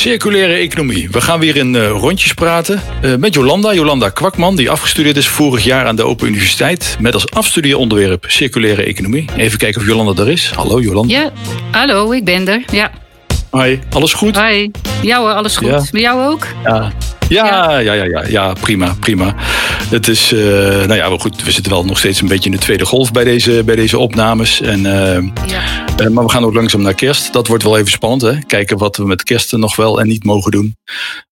Circulaire economie. We gaan weer in uh, rondjes praten uh, met Jolanda. Jolanda Kwakman, die afgestudeerd is vorig jaar aan de Open Universiteit. Met als afstudeeronderwerp circulaire economie. Even kijken of Jolanda er is. Hallo Jolanda. Ja, hallo, ik ben er. Ja. Hoi, alles goed? Hoi. Jou, alles goed. Ja. Met jou ook? Ja. Ja, ja, ja, ja, ja, prima, prima. Het is, uh, nou ja, goed, we zitten wel nog steeds een beetje in de tweede golf bij deze, bij deze opnames. En, uh, ja. uh, maar we gaan ook langzaam naar kerst. Dat wordt wel even spannend, hè? Kijken wat we met kerst nog wel en niet mogen doen.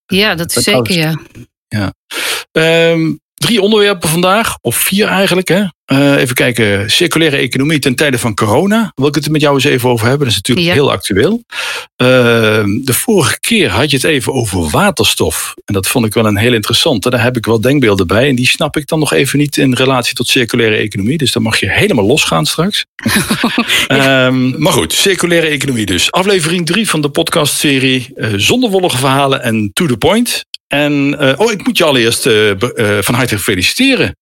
Ja, dat is zeker, ja. Ja. Um, Drie onderwerpen vandaag, of vier eigenlijk. Hè? Uh, even kijken, circulaire economie ten tijde van corona. Wil ik het er met jou eens even over hebben? Dat is natuurlijk ja. heel actueel. Uh, de vorige keer had je het even over waterstof. En dat vond ik wel een heel interessante. Daar heb ik wel denkbeelden bij. En die snap ik dan nog even niet in relatie tot circulaire economie. Dus dan mag je helemaal losgaan straks. ja. um, maar goed, circulaire economie dus. Aflevering drie van de podcastserie uh, Zonder wollige verhalen en to the point. En uh, oh, ik moet je allereerst uh, uh, van harte feliciteren.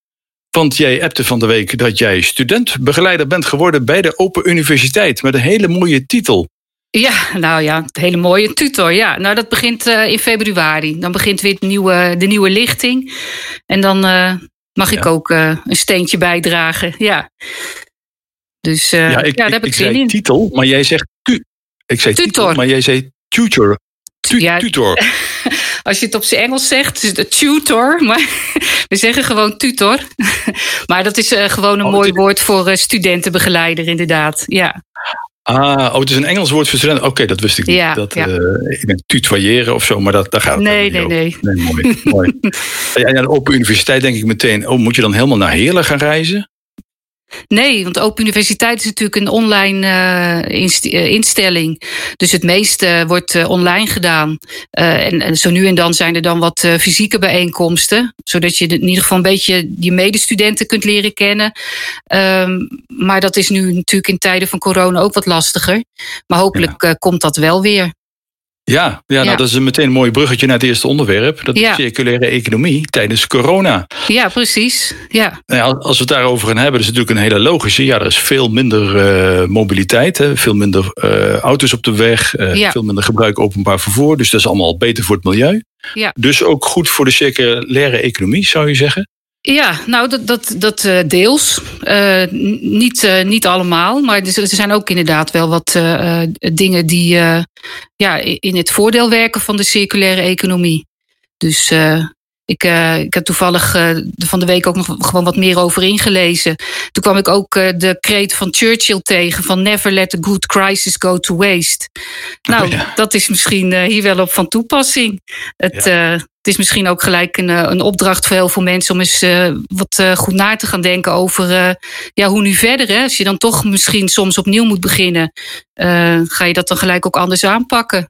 Want jij appte van de week dat jij studentbegeleider bent geworden bij de Open Universiteit. Met een hele mooie titel. Ja, nou ja, een hele mooie tutor. Ja, nou dat begint in februari. Dan begint weer de nieuwe, de nieuwe lichting. En dan mag ik ja. ook een steentje bijdragen. Ja. Dus ja, ik, ja, daar heb ik, ik zin in. titel, maar jij zegt tu. Ik zei tutor. titel, maar jij zei tutor. Tu ja, tutor. Als je het op zijn Engels zegt, is het tutor. Maar we zeggen gewoon tutor. Maar dat is uh, gewoon een oh, mooi woord voor uh, studentenbegeleider, inderdaad. Ja. Ah, oh, het is een Engels woord voor studenten. Oké, okay, dat wist ik niet. Ja, dat, ja. Uh, ik denk tutoyeren of zo, maar dat, daar gaat het nee, niet nee, over. nee, mooi. mooi. Ja, aan de Open Universiteit denk ik meteen, oh, moet je dan helemaal naar Heerlen gaan reizen? Nee, want Open Universiteit is natuurlijk een online uh, inst instelling. Dus het meeste wordt uh, online gedaan. Uh, en, en, zo nu en dan zijn er dan wat fysieke bijeenkomsten. Zodat je in ieder geval een beetje je medestudenten kunt leren kennen. Um, maar dat is nu natuurlijk in tijden van corona ook wat lastiger. Maar hopelijk ja. komt dat wel weer. Ja, ja, nou, dat is meteen een mooi bruggetje naar het eerste onderwerp. Dat is Ja. circulaire economie tijdens corona. Ja, precies. Ja. Nou ja, als we het daarover gaan hebben, is het natuurlijk een hele logische. Ja, er is veel minder uh, mobiliteit, hè, veel minder uh, auto's op de weg, uh, Ja. veel minder gebruik openbaar vervoer. Dus dat is allemaal beter voor het milieu. Ja. Dus ook goed voor de circulaire economie, zou je zeggen? Ja, nou, dat, dat, dat uh, deels. Uh, niet, uh, niet allemaal, maar er, er zijn ook inderdaad wel wat dingen die ja, in het voordeel werken van de circulaire economie. Dus ik, ik heb toevallig van de week ook nog gewoon wat meer over ingelezen. Toen kwam ik ook de kreet van Churchill tegen: van never let a good crisis go to waste. Nou, Oh ja. dat is misschien hier wel op van toepassing. Het, Ja. het is misschien ook gelijk een, een opdracht voor heel veel mensen om eens uh, wat uh, goed na te gaan denken over uh, ja, hoe nu verder. Hè? Als je dan toch misschien soms opnieuw moet beginnen, ga je dat dan gelijk ook anders aanpakken.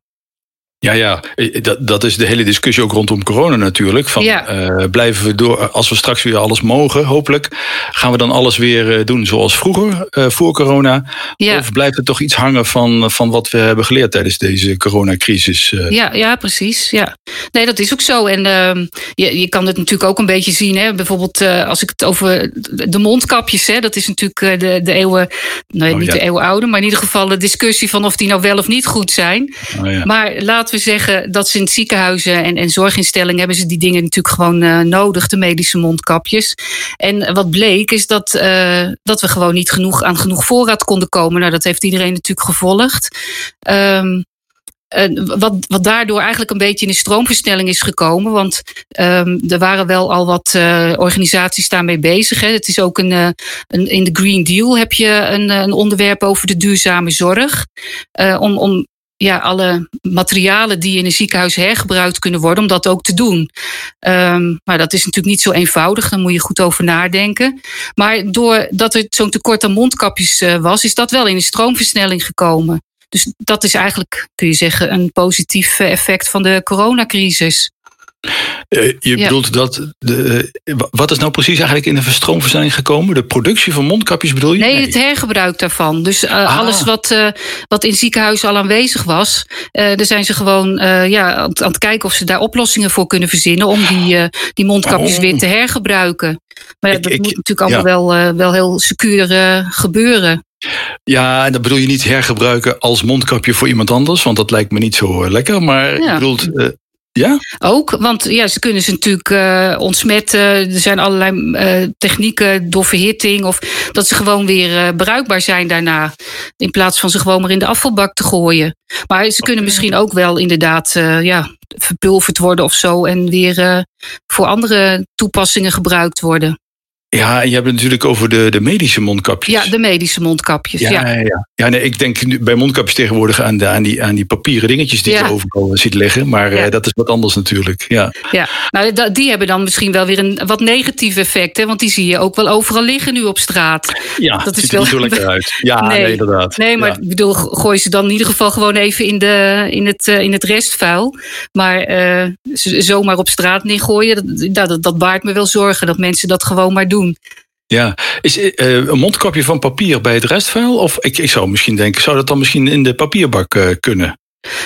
Ja, ja, dat, dat is de hele discussie ook rondom corona natuurlijk. Van, ja. uh, blijven we door, als we straks weer alles mogen, hopelijk, gaan we dan alles weer doen zoals vroeger, uh, voor corona? Ja. Of blijft er toch iets hangen van, van wat we hebben geleerd tijdens deze coronacrisis? Ja, ja, precies. Ja. Nee, dat is ook zo. En uh, je, je kan het natuurlijk ook een beetje zien. Hè? Bijvoorbeeld als ik het over de mondkapjes, hè? dat is natuurlijk de, de eeuwen, nee, oh, niet ja. de eeuwen oude, maar in ieder geval de discussie van of die nou wel of niet goed zijn. Oh, ja. Maar laat laten we zeggen dat ze in ziekenhuizen en, en zorginstellingen hebben ze die dingen natuurlijk gewoon uh, nodig, de medische mondkapjes. En wat bleek is dat, uh, dat we gewoon niet genoeg aan genoeg voorraad konden komen. Nou, dat heeft iedereen natuurlijk gevolgd. Uh, wat, wat daardoor eigenlijk een beetje in de stroomversnelling is gekomen. Want um, er waren wel al wat organisaties daarmee bezig. Hè. Het is ook een, in de Green Deal heb je een, een onderwerp over de duurzame zorg. Om, om ja, alle materialen die in een ziekenhuis hergebruikt kunnen worden, om dat ook te doen. Um, maar dat is natuurlijk niet zo eenvoudig, daar moet je goed over nadenken. Maar doordat er zo'n tekort aan mondkapjes uh, was, is dat wel in een stroomversnelling gekomen. Dus dat is eigenlijk, kun je zeggen, een positief effect van de coronacrisis. Uh, je bedoelt dat. De, wat is nou precies eigenlijk in de stroomversnelling gekomen? De productie van mondkapjes bedoel je? Nee, nee. het hergebruik daarvan. Dus uh, ah. alles wat, uh, wat in ziekenhuizen al aanwezig was, daar zijn ze gewoon ja, aan, aan, het kijken of ze daar oplossingen voor kunnen verzinnen om die, die mondkapjes oh. weer te hergebruiken. Maar ik, dat ik, moet natuurlijk allemaal wel, wel heel secuur gebeuren. Ja, en dat bedoel je niet hergebruiken als mondkapje voor iemand anders, want dat lijkt me niet zo lekker. Maar ja. ik bedoel, ja? Ook, want ja, ze kunnen ze natuurlijk uh, ontsmetten. Er zijn allerlei uh, technieken door verhitting. Of dat ze gewoon weer uh, bruikbaar zijn daarna. In plaats van ze gewoon maar in de afvalbak te gooien. Maar ze kunnen misschien ook wel inderdaad ja, verpulverd worden of zo. En weer voor andere toepassingen gebruikt worden. Ja, en je hebt het natuurlijk over de, de medische mondkapjes. Ja, de medische mondkapjes. Ja, ja. ja. ja nee, ik denk nu bij mondkapjes tegenwoordig aan, de, aan, die, aan die papieren dingetjes die ja. je overal ziet liggen. Maar uh, dat is wat anders natuurlijk. Ja, ja. Nou, die hebben dan misschien wel weer een wat negatief effect. Hè? Want die zie je ook wel overal liggen nu op straat. Ja, dat is wel niet zo lekker uit. Ja, nee, nee inderdaad. Nee, maar ik bedoel, gooi ze dan in ieder geval gewoon even in, de, in, het, in het restvuil. Maar uh, zomaar op straat neergooien, dat, dat, dat baart me wel zorgen. Dat mensen dat gewoon maar doen. Ja, is uh, een mondkapje van papier bij het restvuil? Of ik, ik zou misschien denken, zou dat dan misschien in de papierbak uh, kunnen?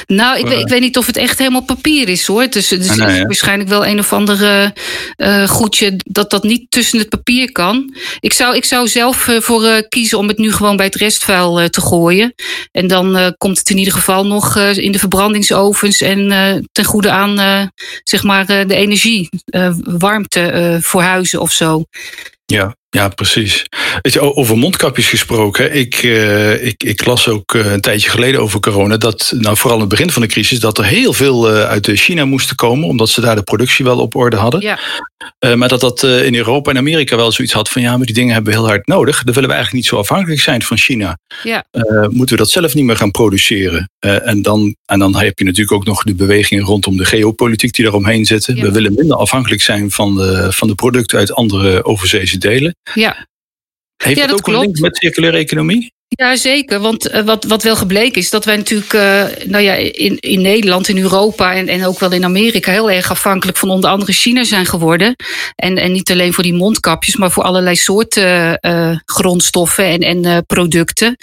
Nou, ik, weet, ik weet niet of het echt helemaal papier is hoor. Dus het is ah, nee, waarschijnlijk wel een of andere uh, goedje dat dat niet tussen het papier kan. Ik zou, ik zou zelf uh, voor kiezen om het nu gewoon bij het restvuil te gooien. En dan komt het in ieder geval nog in de verbrandingsovens en ten goede aan zeg maar, de energie, warmte voor huizen of zo. Ja, ja, precies. Weet je, over mondkapjes gesproken. Ik, uh, ik, ik las ook uh, een tijdje geleden over corona dat, nou vooral in het begin van de crisis, dat er heel veel uh, uit China moesten komen, omdat ze daar de productie wel op orde hadden. Ja. maar dat dat in Europa en Amerika wel zoiets had van ja, maar die dingen hebben we heel hard nodig. Dan willen we eigenlijk niet zo afhankelijk zijn van China. Ja. moeten we dat zelf niet meer gaan produceren? en, dan, en dan heb je natuurlijk ook nog de bewegingen rondom de geopolitiek die daaromheen zitten. Ja. We willen minder afhankelijk zijn van de, van de producten uit andere overzeese delen. Ja. Heeft ja, dat, ook klopt. een link met circulaire economie? Ja, zeker. Want uh, wat, wat wel gebleken is dat wij natuurlijk uh, nou ja, in, in Nederland, in Europa en, en ook wel in Amerika heel erg afhankelijk van onder andere China zijn geworden. En, en niet alleen voor die mondkapjes, maar voor allerlei soorten uh, grondstoffen en, en producten.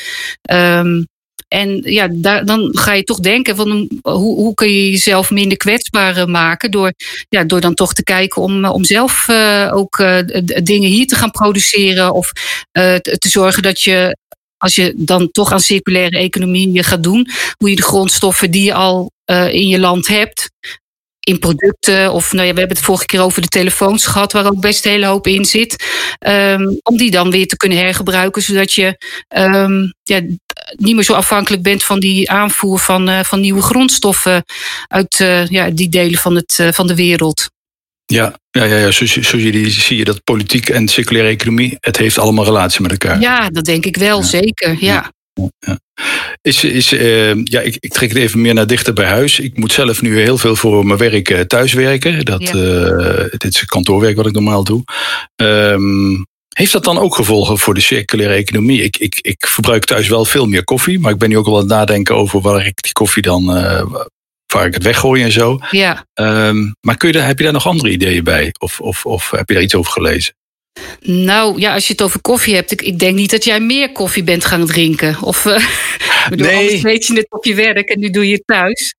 Um, en ja, dan ga je toch denken van hoe, hoe kun je jezelf minder kwetsbaar eh, maken door, ja, door dan toch te kijken om, eh, om zelf uh, ook dingen hier te gaan produceren of te, zorgen dat je als je dan toch aan circulaire economie gaat doen, hoe je de grondstoffen die je al in je land hebt, in producten. Of nou ja, we hebben het vorige keer over de telefoons gehad, waar ook best een hele hoop in zit. Um, om die dan weer te kunnen hergebruiken, zodat je um, ja, niet meer zo afhankelijk bent van die aanvoer van, uh, van nieuwe grondstoffen uit uh, ja, die delen van, het, uh, van de wereld. Ja, ja, ja, ja. Zo, zo zie, zie je dat politiek en circulaire economie, het heeft allemaal relatie met elkaar. Ja, dat denk ik wel, ja. zeker. ja. Ja. Is, is, uh, ja, ik, ik, trek het even meer naar dichter bij huis. Ik moet zelf nu heel veel voor mijn werk thuiswerken. Dat, ja. uh, dit is kantoorwerk wat ik normaal doe. Um, heeft dat dan ook gevolgen voor de circulaire economie? Ik, ik, ik verbruik thuis wel veel meer koffie, maar ik ben nu ook wel aan het nadenken over waar ik die koffie dan, waar ik het weggooi en zo. Ja. Um, maar kun je daar, heb je daar nog andere ideeën bij? Of, of, of heb je daar iets over gelezen? Nou ja, als je het over koffie hebt, ik, ik denk niet dat jij meer koffie bent gaan drinken. Of uh, bedoel, nee. weet je het op je werk en nu doe je het thuis.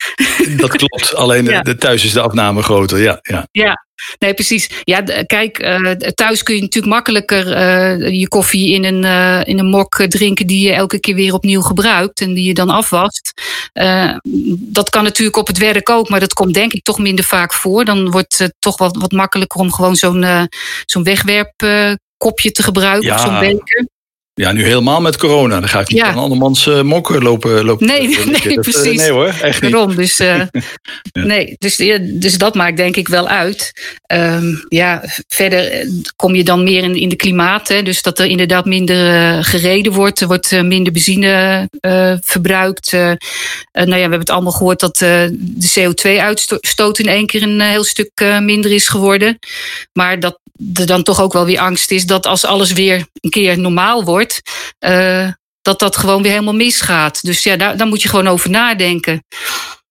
Dat klopt, alleen ja. de, thuis is de afname groter. Ja, ja. ja. Nee, precies. Ja, kijk, uh, thuis kun je natuurlijk makkelijker uh, je koffie in een, uh, in een mok drinken die je elke keer weer opnieuw gebruikt en die je dan afwast. dat kan natuurlijk op het werk ook, maar dat komt denk ik toch minder vaak voor. Dan wordt het toch wat, wat makkelijker om gewoon zo'n zo'n wegwerpkopje te gebruiken ja. of zo'n beker. Ja, nu helemaal met corona. Dan ga ik niet ja. aan andermans uh, mokken lopen, lopen. Nee, nee, nee dat, precies. Nee hoor, echt niet. Daarom, dus, uh, ja. nee, dus, dus dat maakt denk ik wel uit. Um, ja, verder kom je dan meer in, in de klimaat. Hè, dus dat er inderdaad minder gereden wordt. Er wordt minder benzine verbruikt. nou ja, we hebben het allemaal gehoord dat de CO2-uitstoot in één keer een heel stuk minder is geworden. Maar dat er dan toch ook wel weer angst is dat als alles weer een keer normaal wordt, uh, dat dat gewoon weer helemaal misgaat. Dus ja, daar, daar moet je gewoon over nadenken.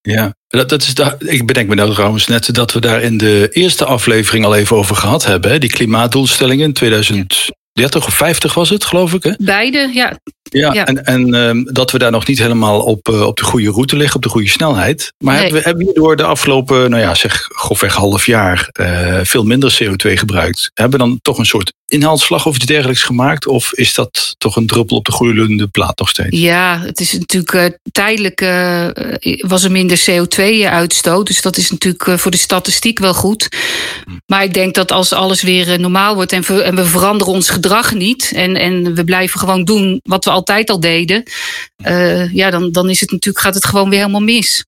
Ja, dat, dat is ik bedenk me nou trouwens net dat we daar in de eerste aflevering al even over gehad hebben. Hè? Die klimaatdoelstellingen in 2030 of 50 was het, geloof ik. Hè? Beide, ja. Ja, ja. en, en um, dat we daar nog niet helemaal op, uh, op de goede route liggen, op de goede snelheid. Maar nee. hebben, we, hebben we door de afgelopen, nou ja, zeg grofweg half jaar uh, veel minder CO2 gebruikt? Hebben we dan toch een soort inhaalslag of iets dergelijks gemaakt? Of is dat toch een druppel op de gloeiende plaat nog steeds? Ja, het is natuurlijk uh, tijdelijk uh, was er minder CO2-uitstoot. Dus dat is natuurlijk voor de statistiek wel goed. Hm. Maar ik denk dat als alles weer normaal wordt en we, en we veranderen ons gedrag niet. En, en we blijven gewoon doen wat we altijd al deden. ja, dan, dan is het natuurlijk, gaat het gewoon weer helemaal mis.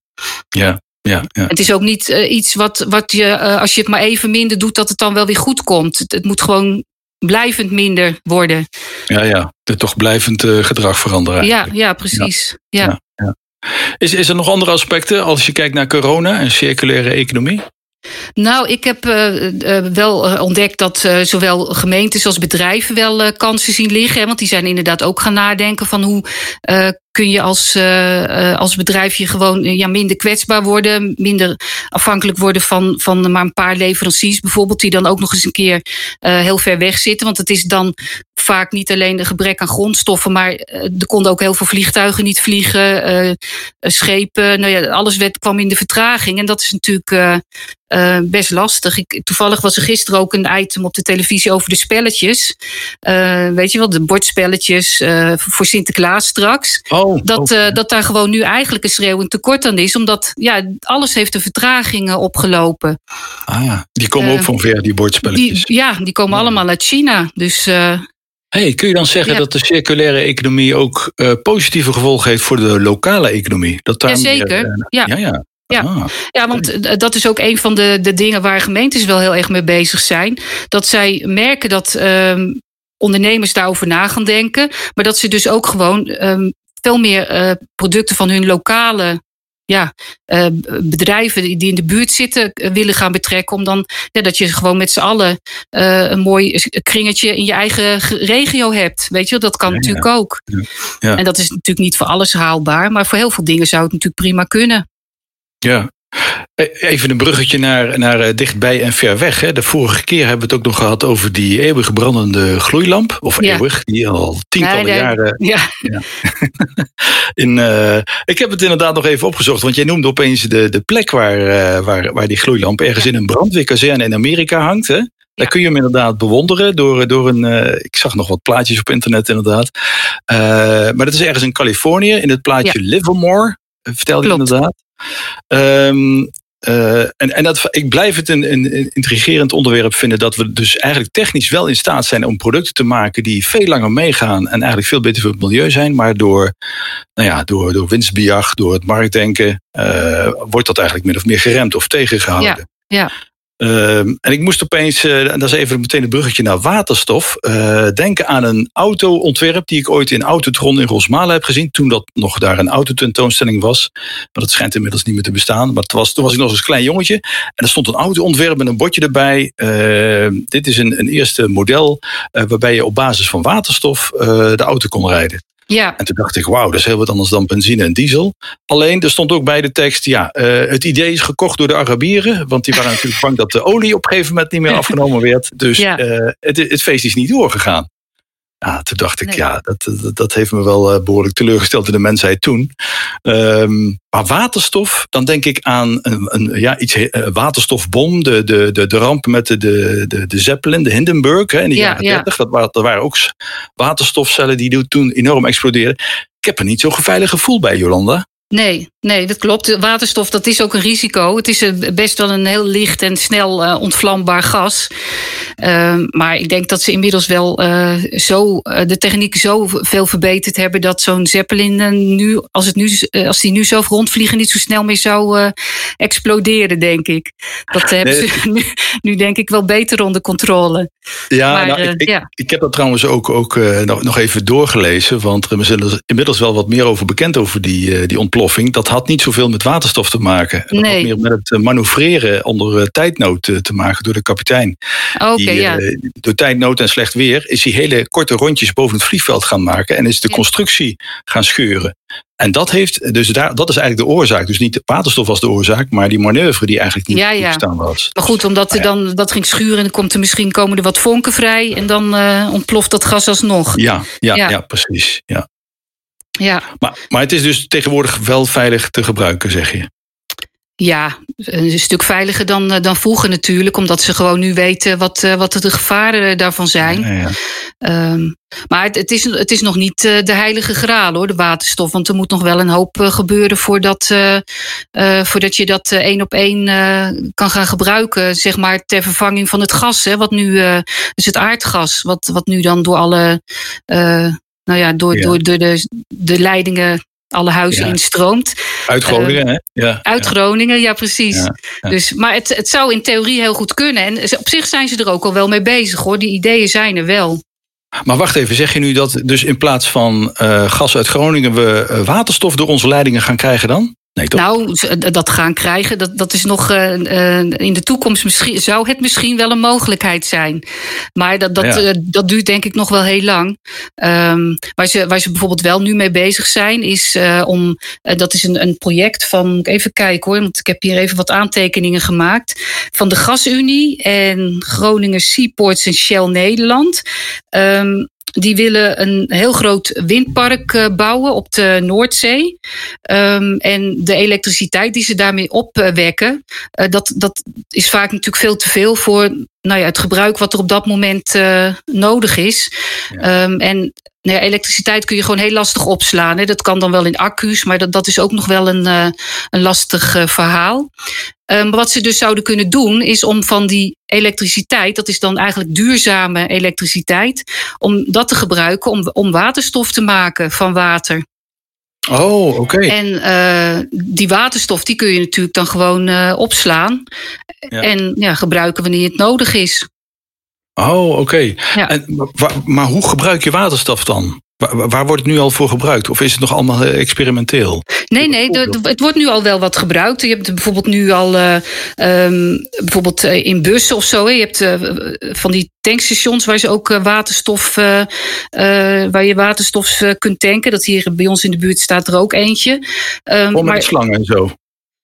Ja, ja, ja. Het is ook niet uh, iets wat, wat je, uh, als je het maar even minder doet, dat het dan wel weer goed komt. Het, het moet gewoon blijvend minder worden. Ja, ja. De toch blijvend uh, gedrag veranderen. Ja, ja, precies. Ja. ja. ja. Is, is er nog andere aspecten als je kijkt naar corona en circulaire economie? Nou, ik heb uh, uh, wel ontdekt dat uh, zowel gemeentes als bedrijven wel kansen zien liggen. Hè, want die zijn inderdaad ook gaan nadenken van hoe kun je als, uh, als bedrijf je gewoon ja, minder kwetsbaar worden, minder afhankelijk worden van, van maar een paar leveranciers bijvoorbeeld, die dan ook nog eens een keer heel ver weg zitten. Want het is dan vaak niet alleen een gebrek aan grondstoffen, maar er konden ook heel veel vliegtuigen niet vliegen, schepen, nou ja, alles werd, kwam in de vertraging. En dat is natuurlijk uh, best lastig. Ik, toevallig was er gisteren ook een item op de televisie over de spelletjes. Uh, weet je wel, de bordspelletjes uh, voor Sinterklaas straks. Oh, dat, oh. dat daar gewoon nu eigenlijk een schreeuwend tekort aan is. Omdat ja, alles heeft de vertragingen opgelopen. Ah, die komen ook van ver, die bordspelletjes. Die, ja, die komen allemaal uit China. Dus... Hey, kun je dan zeggen ja. dat de circulaire economie ook positieve gevolgen heeft voor de lokale economie? Dat daar Jazeker, meer, ja. ja. ja. Ja. Ah. ja, want dat is ook een van de, de dingen waar gemeentes wel heel erg mee bezig zijn. Dat zij merken dat um, ondernemers daarover na gaan denken. Maar dat ze dus ook gewoon um, veel meer uh, producten van hun lokale ja, uh, bedrijven die in de buurt zitten willen gaan betrekken. Om dan ja, dat je gewoon met z'n allen uh, een mooi kringetje in je eigen regio hebt. Weet je, dat kan ja, natuurlijk ja. ook. Ja. En dat is natuurlijk niet voor alles haalbaar. Maar voor heel veel dingen zou het natuurlijk prima kunnen. Ja. Even een bruggetje naar, naar dichtbij en ver weg. Hè. De vorige keer hebben we het ook nog gehad over die eeuwig brandende gloeilamp. Of ja. eeuwig, die al tientallen nee, nee. jaren. Ja. ja. In, uh, ik heb het inderdaad nog even opgezocht, want jij noemde opeens de, de plek waar, uh, waar, waar die gloeilamp ergens in een brandweerkazerne in Amerika hangt. Hè. Daar kun je hem inderdaad bewonderen door, door een. Uh, ik zag nog wat plaatjes op internet, inderdaad. maar dat is ergens in Californië, in het plaatje Livermore, vertelde je inderdaad. Um, en, en dat, ik blijf het een, een, intrigerend onderwerp vinden dat we dus eigenlijk technisch wel in staat zijn om producten te maken die veel langer meegaan en eigenlijk veel beter voor het milieu zijn, maar door, nou ja, door, door winstbejag, door het marktdenken, uh, wordt dat eigenlijk min of meer geremd of tegengehouden. Ja, ja. Uh, en ik moest opeens, uh, dat is even meteen een bruggetje naar waterstof, uh, denken aan een autoontwerp die ik ooit in Autotron in Rosmalen heb gezien. Toen dat nog daar een autotentoonstelling was. Maar dat schijnt inmiddels niet meer te bestaan. Maar het was, toen was ik nog eens een klein jongetje. En er stond een autoontwerp met een bordje erbij. dit is een, een eerste model waarbij je op basis van waterstof de auto kon rijden. Ja. En toen dacht ik, wauw, dat is heel wat anders dan benzine en diesel. Alleen, er stond ook bij de tekst, ja, uh, het idee is gekocht door de Arabieren. Want die waren natuurlijk bang dat de olie op een gegeven moment niet meer afgenomen werd. Dus ja. uh, het, het feest is niet doorgegaan. Ja, toen dacht ik, nee. ja, dat, dat, dat, heeft me wel uh, behoorlijk teleurgesteld in de mensheid toen. Um, maar waterstof, dan denk ik aan een, een ja, iets, een waterstofbom, de, de, de, de ramp met de, de, de, de Zeppelin, de Hindenburg hè, in de ja, jaren 30. Ja. Dat, waren, dat waren ook waterstofcellen die toen enorm explodeerden. Ik heb er niet zo'n veilig gevoel bij, Jolanda. Nee, nee, dat klopt. Waterstof, dat is ook een risico. Het is best wel een heel licht en snel uh, ontvlambaar gas. Uh, maar ik denk dat ze inmiddels wel uh, zo, de techniek zo veel verbeterd hebben dat zo'n Zeppelin nu, als, het nu, als die nu zo rondvliegen, niet zo snel meer zou exploderen, denk ik. Dat hebben nee. ze nu, nu, denk ik wel beter onder controle. Ja, maar, nou, ik, ja. Ik, ik, heb dat trouwens ook, ook nog, nog even doorgelezen, want er is inmiddels wel wat meer over bekend over die, die ontploffing dat had niet zoveel met waterstof te maken. Dat nee. had meer met het manoeuvreren onder tijdnood te maken door de kapitein. Oké, okay, ja. Door tijdnood en slecht weer is hij hele korte rondjes boven het vliegveld gaan maken en is de constructie gaan scheuren. En dat, heeft, dus daar, dat is eigenlijk de oorzaak. Dus niet de waterstof was de oorzaak, maar die manoeuvre die eigenlijk niet ja, ja. was. Maar goed, omdat er dan dat ging schuren en dan komt er misschien komen er wat vonken vrij en dan uh, ontploft dat gas alsnog. Ja, ja, ja. ja precies. Ja. Ja. Maar, maar het is dus tegenwoordig wel veilig te gebruiken, zeg je? Ja, een stuk veiliger dan, dan vroeger natuurlijk, omdat ze gewoon nu weten wat, wat de gevaren daarvan zijn. Ja, ja. Um, maar het, het, is, het is nog niet de heilige graal hoor, de waterstof. Want er moet nog wel een hoop gebeuren voordat, uh, uh, voordat je dat één op één kan gaan gebruiken. Zeg maar ter vervanging van het gas. Hè, wat nu, dus het aardgas, wat, wat nu dan door alle. Nou ja, door, door, door de, de leidingen alle huizen instroomt. Uit Groningen, hè? Ja, uit Groningen, ja, precies. Dus, maar het, het zou in theorie heel goed kunnen. En op zich zijn ze er ook al wel mee bezig, hoor. Die ideeën zijn er wel. Maar wacht even, zeg je nu dat dus in plaats van uh, gas uit Groningen we uh, waterstof door onze leidingen gaan krijgen dan? Nee, toch? Nou, dat gaan krijgen, dat, dat is nog uh, in de toekomst misschien, zou het misschien wel een mogelijkheid zijn. Maar dat, dat, ja. uh, dat duurt denk ik nog wel heel lang. Um, waar, ze, waar ze bijvoorbeeld wel nu mee bezig zijn, is om, dat is een, een project van, moet ik even kijken hoor, want ik heb hier even wat aantekeningen gemaakt. Van de Gasunie en Groningen Seaports en Shell Nederland. Um, die willen een heel groot windpark eh, bouwen op de Noordzee. Um, en de elektriciteit die ze daarmee opwekken, uh, dat, dat is vaak natuurlijk veel te veel voor nou ja, het gebruik wat er op dat moment uh, nodig is. Ja. Um, en nou ja, elektriciteit kun je gewoon heel lastig opslaan. Hè. Dat kan dan wel in accu's, maar dat, dat is ook nog wel een, uh, een lastig uh, verhaal. Um, wat ze dus zouden kunnen doen, is om van die elektriciteit, dat is dan eigenlijk duurzame elektriciteit, om dat te gebruiken om, om waterstof te maken van water. Oh, oké. Okay. En uh, die waterstof die kun je natuurlijk dan gewoon uh, opslaan. Ja. En ja, gebruiken wanneer het nodig is. Oh, oké. Okay. Ja. Maar, maar hoe gebruik je waterstof dan? Waar, waar, wordt het nu al voor gebruikt? Of is het nog allemaal eh, experimenteel? Nee, nee, de, de, het wordt nu al wel wat gebruikt. Je hebt bijvoorbeeld nu al uh, um, bijvoorbeeld in bussen of zo. Hè. Je hebt uh, van die tankstations waar ze ook waterstof, uh, waar je waterstof kunt tanken. Dat hier bij ons in de buurt staat er ook eentje. Um, met maar, slangen en zo.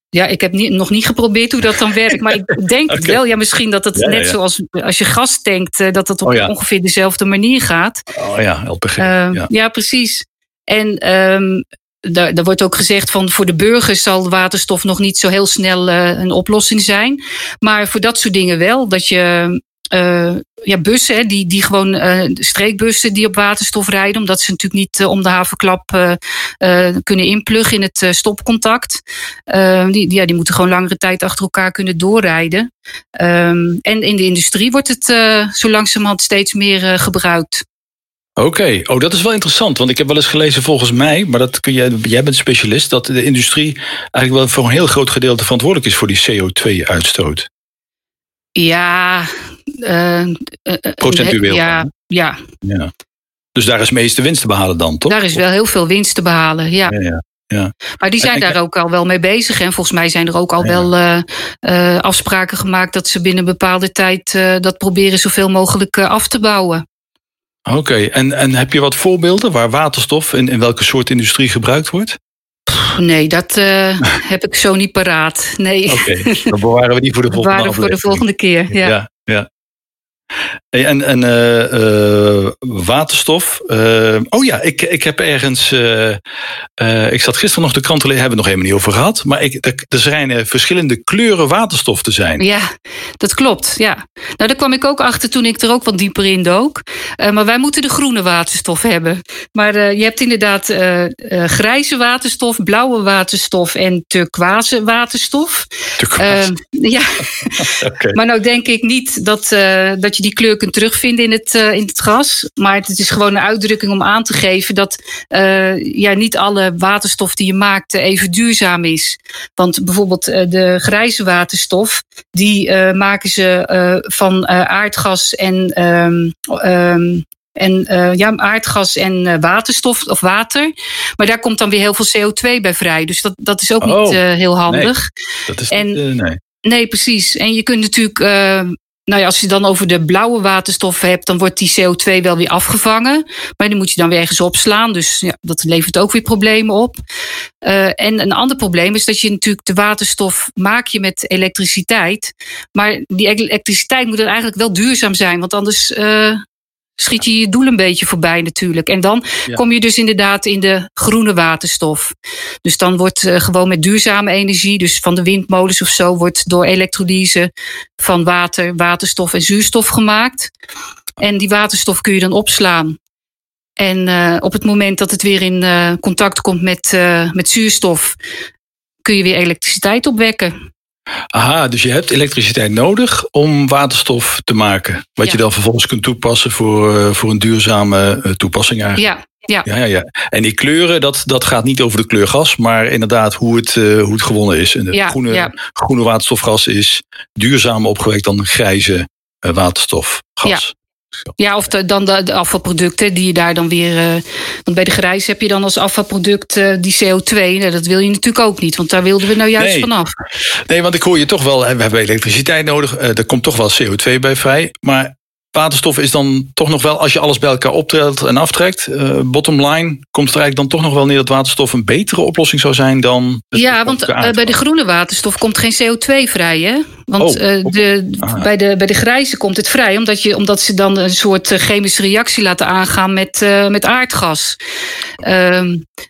Ja, ik heb niet, nog niet geprobeerd hoe dat dan werkt. Maar ik denk okay. wel, ja, misschien dat het ja, net ja. zoals als je gas tankt, dat het op oh, ongeveer dezelfde manier gaat. Oh ja, LPG. Uh, ja. ja, precies. En um, daar, daar wordt ook gezegd van voor de burgers zal waterstof nog niet zo heel snel uh, een oplossing zijn. Maar voor dat soort dingen wel. Dat je uh, ja, bussen, die, die gewoon uh, streekbussen die op waterstof rijden, omdat ze natuurlijk niet uh, om de havenklap kunnen inpluggen in het stopcontact. die, ja, die moeten gewoon langere tijd achter elkaar kunnen doorrijden. Um, en in de industrie wordt het zo langzamerhand steeds meer gebruikt. Oké, oh, dat is wel interessant. Want ik heb wel eens gelezen, volgens mij, maar dat kun jij, jij bent specialist, dat de industrie eigenlijk wel voor een heel groot gedeelte verantwoordelijk is voor die CO2-uitstoot. Ja, uh, uh, procentueel. Ja, ja. ja. Dus daar is meeste winst te behalen dan, toch? Daar is wel heel veel winst te behalen, ja. ja, ja. Ja. Maar die zijn daar ook al wel mee bezig. En volgens mij zijn er ook al ja. wel uh, uh, afspraken gemaakt dat ze binnen een bepaalde tijd uh, dat proberen zoveel mogelijk af te bouwen. Oké, okay. en, en heb je wat voorbeelden waar waterstof in, in welke soort industrie gebruikt wordt? Nee, dat uh, heb ik zo niet paraat. Nee. Oké, okay. dan bewaren we die voor de volgende bewaren voor de volgende keer, ja. ja, ja. En, en uh, uh, waterstof. Uh, oh ja, ik, ik heb ergens. ik zat gisteren nog de krant te lezen, hebben we het nog helemaal niet over gehad. Maar ik, er schijnen verschillende kleuren waterstof te zijn. Ja, dat klopt. Ja. Nou, daar kwam ik ook achter toen ik er ook wat dieper in dook. maar wij moeten de groene waterstof hebben. Maar je hebt inderdaad grijze waterstof, blauwe waterstof en turquoise waterstof. Turquoise. ja. okay. Maar nou denk ik niet dat, dat je die kleur kunt terugvinden in het, uh, in het gras. Maar het is gewoon een uitdrukking om aan te geven dat uh, ja, niet alle waterstof die je maakt even duurzaam is. Want bijvoorbeeld de grijze waterstof, die maken ze van aardgas en. Um, en uh, ja, aardgas en uh, waterstof of water. Maar daar komt dan weer heel veel CO2 bij vrij. Dus dat, dat is ook oh, niet uh, heel handig. Nee, dat is en, niet, nee. nee, precies. En je kunt natuurlijk nou ja, als je dan over de blauwe waterstof hebt, dan wordt die CO2 wel weer afgevangen. Maar die moet je dan weer ergens opslaan. Dus ja, dat levert ook weer problemen op. Uh, en een ander probleem is dat je natuurlijk de waterstof maak je met elektriciteit. Maar die elektriciteit moet er eigenlijk wel duurzaam zijn. Want anders uh, schiet je je doel een beetje voorbij natuurlijk. En dan kom je dus inderdaad in de groene waterstof. Dus dan wordt uh, gewoon met duurzame energie, dus van de windmolens of zo, wordt door elektrolyse van water, waterstof en zuurstof gemaakt. En die waterstof kun je dan opslaan. En uh, op het moment dat het weer in uh, contact komt met, met zuurstof, kun je weer elektriciteit opwekken. Aha, dus je hebt elektriciteit nodig om waterstof te maken. Wat je dan vervolgens kunt toepassen voor, uh, voor een duurzame uh, toepassing eigenlijk. Ja, ja. Ja, ja, ja. En die kleuren, dat, dat gaat niet over de kleur gas, maar inderdaad hoe het, uh, hoe het gewonnen is. En de ja, groene, ja. groene waterstofgas is duurzamer opgewekt dan grijze waterstofgas. Ja. Ja, of de, dan de, de, afvalproducten die je daar dan weer. Uh, want bij de grijs heb je dan als afvalproduct uh, die CO2. Nou, dat wil je natuurlijk ook niet, want daar wilden we nou juist nee. vanaf. Nee, want ik hoor je toch wel, we hebben elektriciteit nodig. Uh, er komt toch wel CO2 bij vrij. Maar waterstof is dan toch nog wel, als je alles bij elkaar optelt en aftrekt, uh, bottom line, komt er eigenlijk dan toch nog wel neer dat waterstof een betere oplossing zou zijn dan. Ja, want uh, bij de groene waterstof komt geen CO2 vrij, hè? Want oh, uh, de, ah. bij, de, bij de grijze komt het vrij, omdat, je, omdat ze dan een soort chemische reactie laten aangaan met, met aardgas.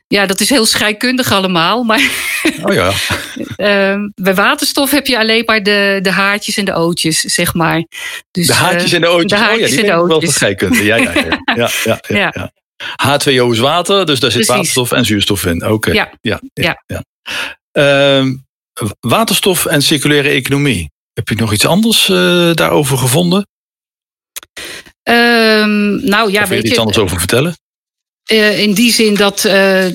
ja, dat is heel scheikundig allemaal, maar. Oh ja. bij waterstof heb je alleen maar de, de haartjes en de ootjes, zeg maar. Dus, de haartjes en de ootjes. De haartjes oh, ja. Ja, ja, ja. ja, ja, ja, ja. H2O is water, dus daar zit Precies. waterstof en zuurstof in. Oké. Okay. Ja. Ja, ja, ja. Uh, waterstof en circulaire economie. Heb je nog iets anders uh, daarover gevonden? Um, nou ja, of wil je weet iets je, anders over vertellen? Uh, in die zin dat uh,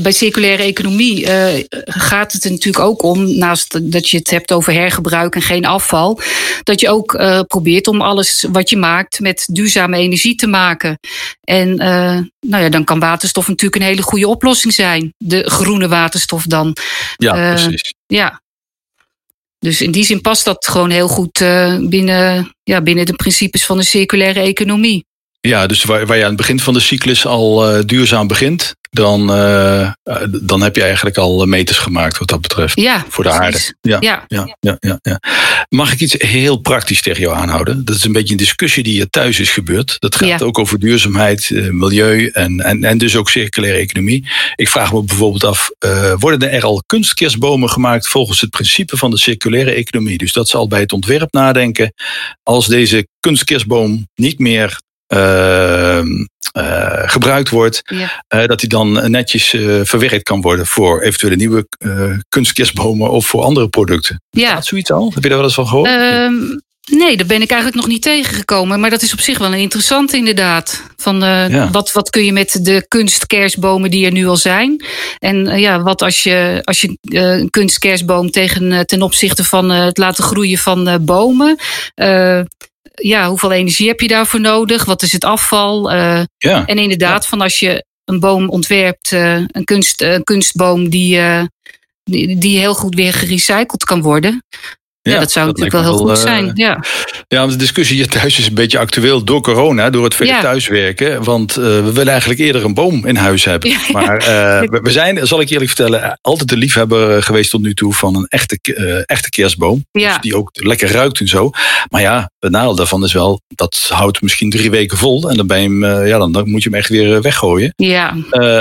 bij circulaire economie uh, gaat het er natuurlijk ook om, naast dat je het hebt over hergebruik en geen afval, dat je ook probeert om alles wat je maakt met duurzame energie te maken. En nou ja, dan kan waterstof natuurlijk een hele goede oplossing zijn. De groene waterstof dan. Ja, precies. Ja. Dus in die zin past dat gewoon heel goed binnen, ja, binnen de principes van de circulaire economie. Ja, dus waar, waar je aan het begin van de cyclus al uh, duurzaam begint, dan, uh, dan heb je eigenlijk al meters gemaakt wat dat betreft. Ja, voor de precies. aarde. Ja, ja. Ja, ja, ja, Mag ik iets heel praktisch tegen jou aanhouden? Dat is een beetje een discussie die hier thuis is gebeurd. Dat gaat ook over duurzaamheid, eh, milieu en, en, en dus ook circulaire economie. Ik vraag me bijvoorbeeld af, uh, worden er al kunstkerstbomen gemaakt volgens het principe van de circulaire economie? Dus dat zal bij het ontwerp nadenken. Als deze kunstkerstboom niet meer gebruikt wordt, Ja. uh, dat die dan netjes uh, verwerkt kan worden voor eventuele nieuwe kunstkerstbomen of voor andere producten. Ja. Gaat zoiets al? Heb je daar wel eens van gehoord? Ehm, nee, daar ben ik eigenlijk nog niet tegengekomen. Maar dat is op zich wel een interessant inderdaad. Van, uh, Ja. wat, wat kun je met de kunstkerstbomen die er nu al zijn? En uh, ja, wat als je, als je uh, een kunstkerstboom tegen, ten opzichte van het laten groeien van bomen... Ja, hoeveel energie heb je daarvoor nodig? Wat is het afval? Uh, ja. en inderdaad, van als je een boom ontwerpt, uh, een, kunst, een kunstboom die, die, die heel goed weer gerecycled kan worden. Ja, ja dat zou dat natuurlijk wel heel goed zijn. Ja. ja, de discussie hier thuis is een beetje actueel door corona, door het vele Ja. thuiswerken. Want uh, we willen eigenlijk eerder een boom in huis hebben. Ja. Maar uh, we, we zijn, zal ik eerlijk vertellen, altijd de liefhebber geweest tot nu toe van een echte, echte kerstboom. Ja. Dus die ook lekker ruikt en zo. Maar ja, het nadeel daarvan is wel, dat houdt misschien drie weken vol. En dan, ben je hem, ja, dan, dan moet je hem echt weer weggooien. Ja.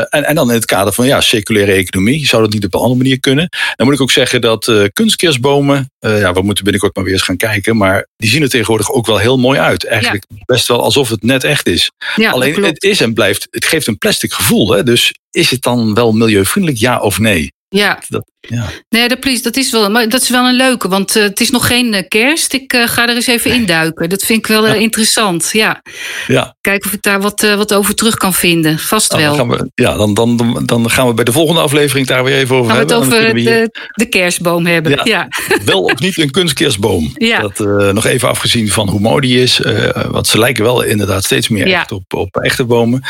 En, en dan in het kader van ja, circulaire economie, zou dat niet op een andere manier kunnen? Dan moet ik ook zeggen dat kunstkerstbomen, ja, we moeten binnenkort maar weer eens gaan kijken, maar die zien er tegenwoordig ook wel heel mooi uit. Eigenlijk ja. best wel alsof het net echt is. Ja, Alleen het is en blijft, het geeft een plastic gevoel. Hè? Dus is het dan wel milieuvriendelijk, ja of nee? Ja. Dat, ja. Nee, dat, please, dat is wel, maar dat is wel een leuke, want uh, het is nog geen uh, kerst. Ik uh, ga er eens even induiken. Dat vind ik wel ja. interessant. Ja. ja. Kijken of ik daar wat, wat over terug kan vinden. Vast nou, wel. Dan gaan we, ja, dan, dan, dan gaan we bij de volgende aflevering daar weer even over gaan hebben. Gaan we het over de, de, kerstboom hebben. Ja. ja. Wel of niet een kunstkerstboom. Ja. Dat, nog even afgezien van hoe mooi die is. want ze lijken wel inderdaad steeds meer echt op, op echte bomen.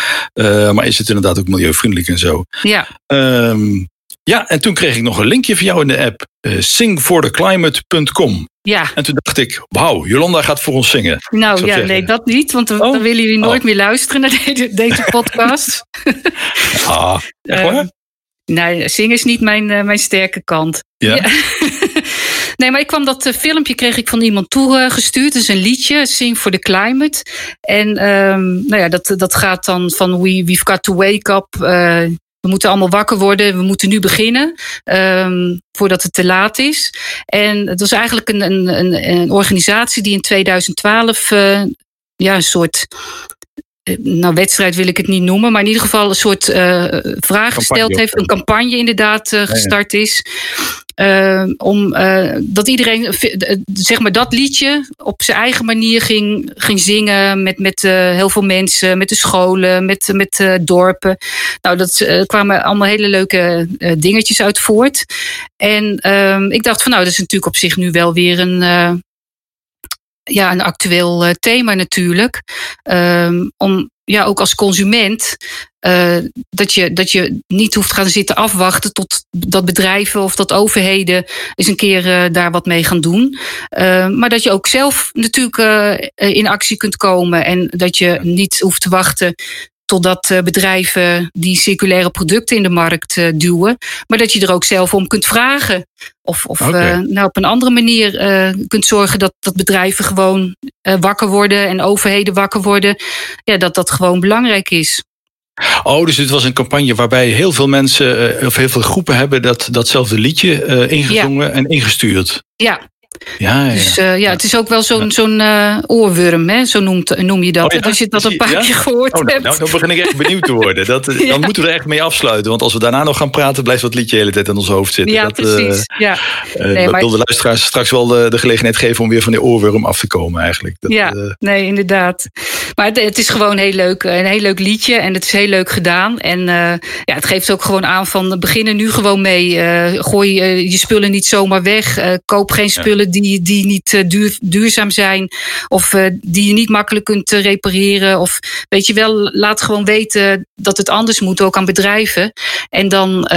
maar is het inderdaad ook milieuvriendelijk en zo. Ja. Um, ja, en toen kreeg ik nog een linkje van jou in de app. Uh, singfortheclimate.com. Ja. En toen dacht ik, wauw, Jolanda gaat voor ons zingen. Nou ja, zeggen. nee, dat niet. Want dan, oh. dan willen jullie nooit oh. meer luisteren naar deze, deze podcast. ah, echt waar? Uh, nee, zingen is niet mijn, uh, mijn sterke kant. Ja. ja. Nee, maar ik kwam dat filmpje kreeg ik van iemand toegestuurd. Het is een liedje, Sing for the Climate. En um, nou ja, dat, dat gaat dan van we, We've got to wake up. We moeten allemaal wakker worden. We moeten nu beginnen. Um, voordat het te laat is. En het was eigenlijk een, een, een organisatie die in 2012 uh, ja, een soort eh, nou, wedstrijd wil ik het niet noemen, maar in ieder geval een soort uh, vraag gesteld heeft, een campagne inderdaad uh, gestart is. Uh, om dat iedereen zeg maar dat liedje op zijn eigen manier ging, ging zingen met, met heel veel mensen, met de scholen, met, met dorpen. Nou, dat kwamen allemaal hele leuke dingetjes uit voort. En ehm, ik dacht van nou, dat is natuurlijk op zich nu wel weer een ja, een actueel uh, thema natuurlijk. Um, om ja, ook als consument. Uh, dat, je, dat je niet hoeft gaan zitten afwachten tot dat bedrijven of dat overheden eens een keer uh, daar wat mee gaan doen. maar dat je ook zelf natuurlijk in actie kunt komen. En dat je niet hoeft te wachten totdat eh, bedrijven die circulaire producten in de markt eh, duwen, maar dat je er ook zelf om kunt vragen. Of, of okay. uh, nou, op een andere manier uh, kunt zorgen dat, dat bedrijven gewoon uh, wakker worden en overheden wakker worden. Ja, dat dat gewoon belangrijk is. Oh, dus dit was een campagne waarbij heel veel mensen of heel veel groepen hebben dat, datzelfde liedje ingezongen ja. en ingestuurd. Ja, ja, ja, Dus uh, ja, het is ook wel zo'n zo'n uh, oorworm, hè? zo noemt, noem je dat. Oh, Als je dat een paar keer gehoord oh, nou, hebt. Nou, dan begin ik echt benieuwd te worden. Dat, Dan moeten we er echt mee afsluiten. Want als we daarna nog gaan praten, blijft dat liedje de hele tijd in ons hoofd zitten. Ja, dat, precies. ja. Nee, maar... wil de luisteraars straks wel de, de, gelegenheid geven om weer van die oorworm af te komen eigenlijk. Dat, ja, nee, inderdaad. Maar het, het, is gewoon heel leuk. Een heel leuk liedje en het is heel leuk gedaan. En ja, het geeft ook gewoon aan van beginnen nu gewoon mee. gooi je spullen niet zomaar weg. koop geen spullen die, die niet duur, duurzaam zijn. Of uh, die je niet makkelijk kunt uh, repareren. Of weet je wel, laat gewoon weten dat het anders moet, ook aan bedrijven. En dan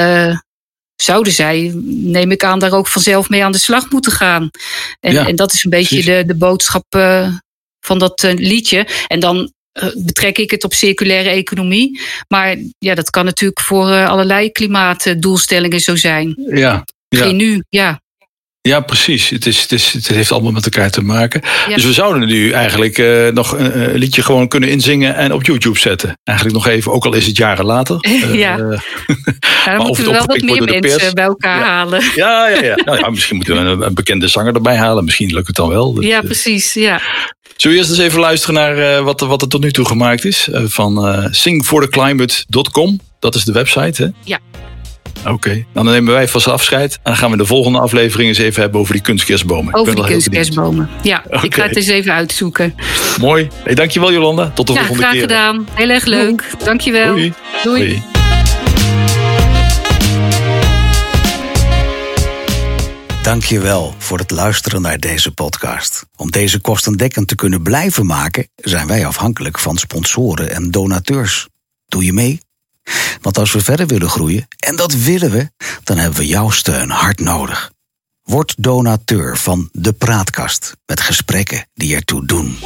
zouden zij, neem ik aan, daar ook vanzelf mee aan de slag moeten gaan. En, ja, en dat is een beetje de, de boodschap van dat liedje. En dan betrek ik het op circulaire economie. Maar ja, dat kan natuurlijk voor allerlei klimaatdoelstellingen zo zijn. Ja. ja. Geen nu, ja. Ja, precies. Het, is, het, is, het heeft allemaal met elkaar te maken. Ja. Dus we zouden nu eigenlijk uh, nog een, een, liedje gewoon kunnen inzingen en op YouTube zetten. Eigenlijk nog even, ook al is het jaren later. ja. Uh, ja dan moeten we wel wat meer mensen bij elkaar ja. halen. Ja, ja, ja. Nou, ja misschien moeten we een, een, bekende zanger erbij halen. Misschien lukt het dan wel. Ja, precies. Ja. Zullen we eerst eens even luisteren naar wat, wat er tot nu toe gemaakt is? van singfortheclimate.com. Dat is de website, hè? Ja. Oké, okay. dan nemen wij vast afscheid. En dan gaan we de volgende aflevering eens even hebben over die kunstkerstbomen. Over die kunstkerstbomen. Ja, okay. ik ga het eens even uitzoeken. Mooi. Hey, dankjewel Jolanda. Tot de ja, volgende keer. Graag gedaan. Heel erg leuk. Doei. Dankjewel. Doei. Doei. Doei. Dankjewel voor het luisteren naar deze podcast. Om deze kostendekkend te kunnen blijven maken, zijn wij afhankelijk van sponsoren en donateurs. Doe je mee? Want als we verder willen groeien, en dat willen we, dan hebben we jouw steun hard nodig. Word donateur van De Praatkast met gesprekken die ertoe doen.